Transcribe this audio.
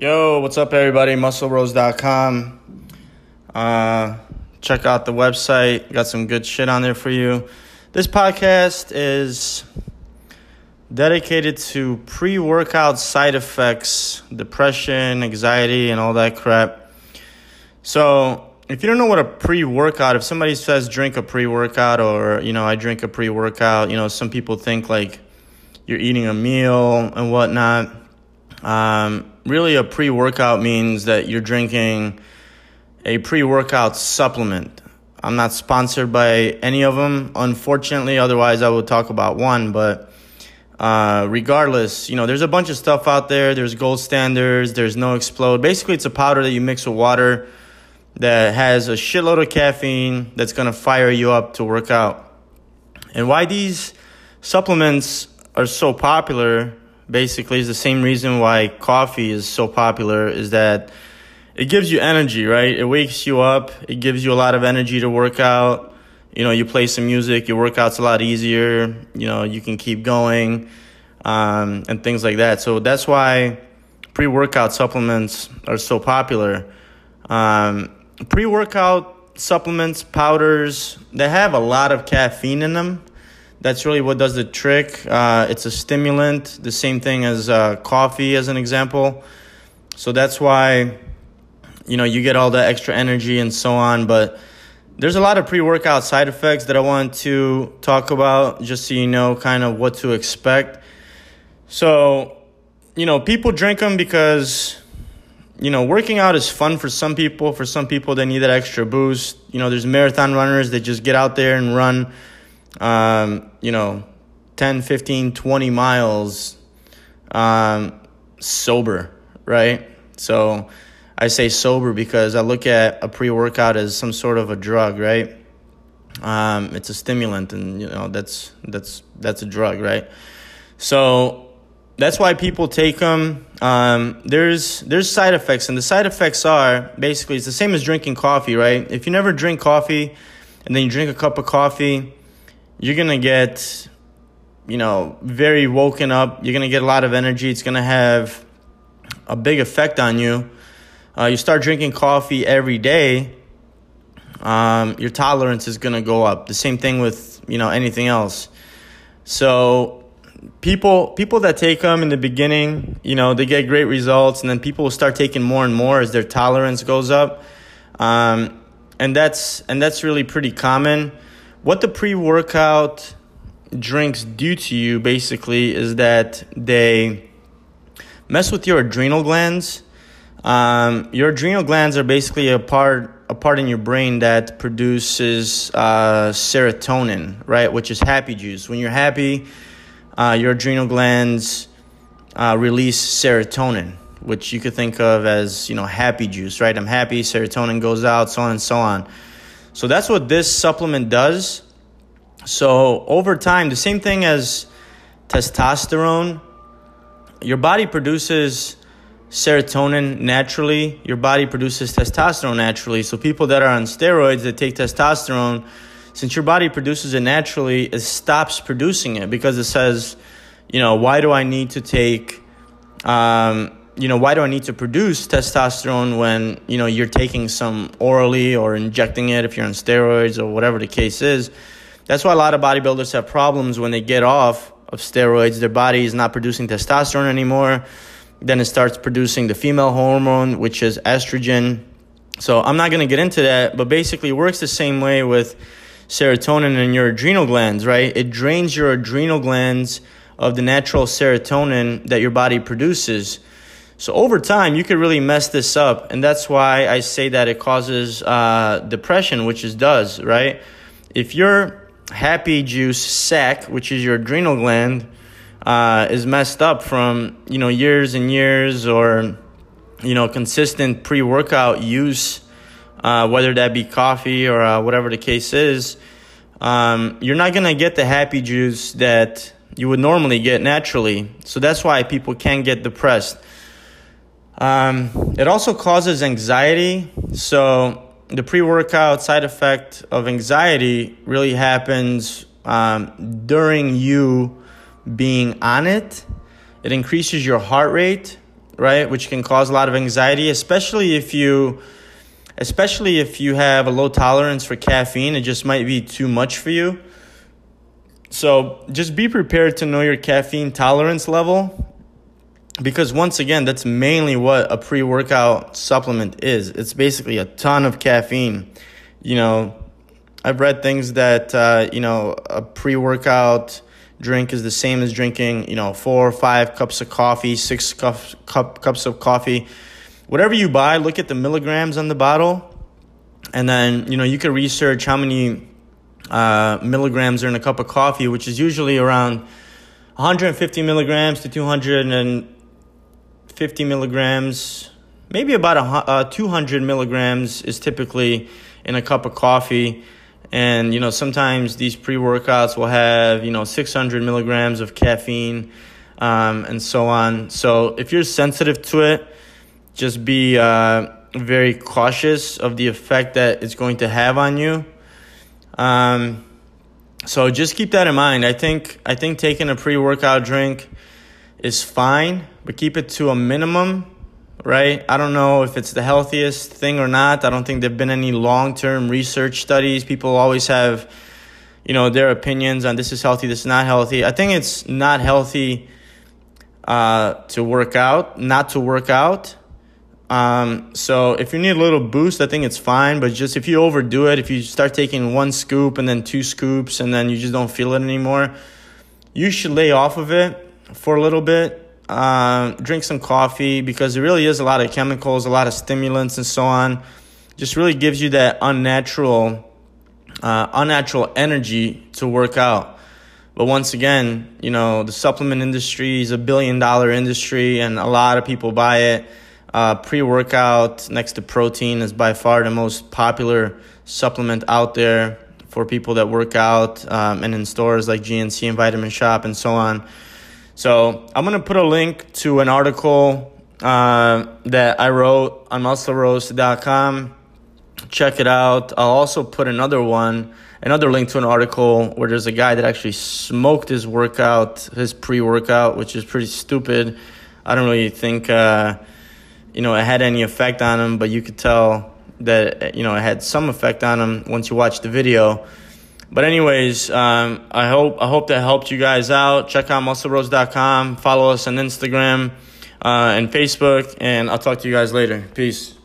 Yo, what's up, everybody? MuscleBros.com. Uh, check out the website. Got some good shit on there for you. This podcast is dedicated to pre workout side effects, depression, anxiety, and all that crap. So, if you don't know what a pre workout, if somebody says drink a pre workout or, you know, I drink a pre workout, you know, some people think like you're eating a meal and whatnot. Um, really, a pre workout means that you're drinking a pre workout supplement. I'm not sponsored by any of them, unfortunately. Otherwise, I would talk about one. But uh, regardless, you know, there's a bunch of stuff out there. There's gold standards. There's NO-Xplode. Basically, it's a powder that you mix with water that has a shitload of caffeine that's gonna fire you up to work out. And why these supplements are so popular, basically, is the same reason why coffee is so popular. Is that it gives you energy, right? It wakes you up. It gives you a lot of energy to work out. You know, you play some music, your workout's a lot easier. You know, you can keep going um, and things like that. So that's why pre workout supplements are so popular. Um, pre workout supplements, powders, they have a lot of caffeine in them. That's really what does the trick. Uh, it's a stimulant, the same thing as uh, coffee, as an example. So that's why you know you get all the extra energy and so on but there's a lot of pre-workout side effects that i want to talk about just so you know kind of what to expect so you know people drink them because you know working out is fun for some people for some people they need that extra boost you know there's marathon runners that just get out there and run um, you know 10 15 20 miles um, sober right so I say sober because I look at a pre workout as some sort of a drug, right? Um, it's a stimulant, and you know that's that's that's a drug, right? So that's why people take them. Um, there's there's side effects, and the side effects are basically it's the same as drinking coffee, right? If you never drink coffee, and then you drink a cup of coffee, you're gonna get, you know, very woken up. You're gonna get a lot of energy. It's gonna have a big effect on you uh, you start drinking coffee every day, um, your tolerance is going to go up. The same thing with you know anything else. So people people that take them in the beginning, you know, they get great results, and then people will start taking more and more as their tolerance goes up, um, and that's and that's really pretty common. What the pre workout drinks do to you basically is that they mess with your adrenal glands um, your adrenal glands are basically a part a part in your brain that produces uh, serotonin, right, which is happy juice. When you're happy, uh, your adrenal glands uh, release serotonin, which you could think of as you know happy juice, right? I'm happy, serotonin goes out, so on and so on. So that's what this supplement does. So over time, the same thing as testosterone, your body produces serotonin naturally. Your body produces testosterone naturally. So people that are on steroids that take testosterone, since your body produces it naturally, it stops producing it because it says, you know, why do I need to take, um, you know, why do I need to produce testosterone when, you know, you're taking some orally or injecting it if you're on steroids or whatever the case is. That's why a lot of bodybuilders have problems when they get off of steroids. Their body is not producing testosterone anymore then it starts producing the female hormone, which is estrogen. So I'm not going to get into that, but basically, it works the same way with serotonin in your adrenal glands, right? It drains your adrenal glands of the natural serotonin that your body produces. So over time, you could really mess this up, and that's why I say that it causes uh, depression, which it does, right? If your happy juice sac, which is your adrenal gland, uh, is messed up from you know years and years or you know consistent pre-workout use uh, whether that be coffee or uh, whatever the case is um, you're not gonna get the happy juice that you would normally get naturally so that's why people can get depressed um, it also causes anxiety so the pre-workout side effect of anxiety really happens um, during you being on it. It increases your heart rate, right? Which can cause a lot of anxiety, especially if you especially if you have a low tolerance for caffeine, it just might be too much for you. So, just be prepared to know your caffeine tolerance level because once again, that's mainly what a pre-workout supplement is. It's basically a ton of caffeine. You know, I've read things that uh, you know a pre-workout drink is the same as drinking you know four or five cups of coffee, six cup, cup cups of coffee. Whatever you buy, look at the milligrams on the bottle, and then you know you can research how many uh, milligrams are in a cup of coffee, which is usually around 150 milligrams to 250 milligrams. Maybe about a, uh, 200 milligrams is typically in a cup of coffee. And, you know, sometimes these pre workouts will have, you know, 600 milligrams of caffeine um, and so on. So if you're sensitive to it, just be uh, very cautious of the effect that it's going to have on you. Um, so just keep that in mind. I think I think taking a pre workout drink is fine, but keep it to a minimum right? I don't know if it's the healthiest thing or not. I don't think there've been any long-term research studies. People always have, you know, their opinions on this is healthy, this is not healthy. I think it's not healthy uh, to work out, not to work out. Um, so if you need a little boost, I think it's fine. But just if you overdo it, if you start taking one scoop and then two scoops and then you just don't feel it anymore, you should lay off of it for a little bit uh, drink some coffee because it really is a lot of chemicals, a lot of stimulants, and so on. Just really gives you that unnatural, uh, unnatural energy to work out. But once again, you know, the supplement industry is a billion dollar industry and a lot of people buy it. Uh, Pre workout next to protein is by far the most popular supplement out there for people that work out um, and in stores like GNC and Vitamin Shoppe and so on. So I'm gonna put a link to an article uh, that I wrote on muscleroast.com. Check it out. I'll also put another one, another link to an article where there's a guy that actually smoked his workout, his pre-workout, which is pretty stupid. I don't really think uh, you know it had any effect on him, but you could tell that you know it had some effect on him once you watch the video. But anyways, um, I hope I hope that helped you guys out. Check out muscleroast.com. Follow us on Instagram uh, and Facebook, and I'll talk to you guys later. Peace.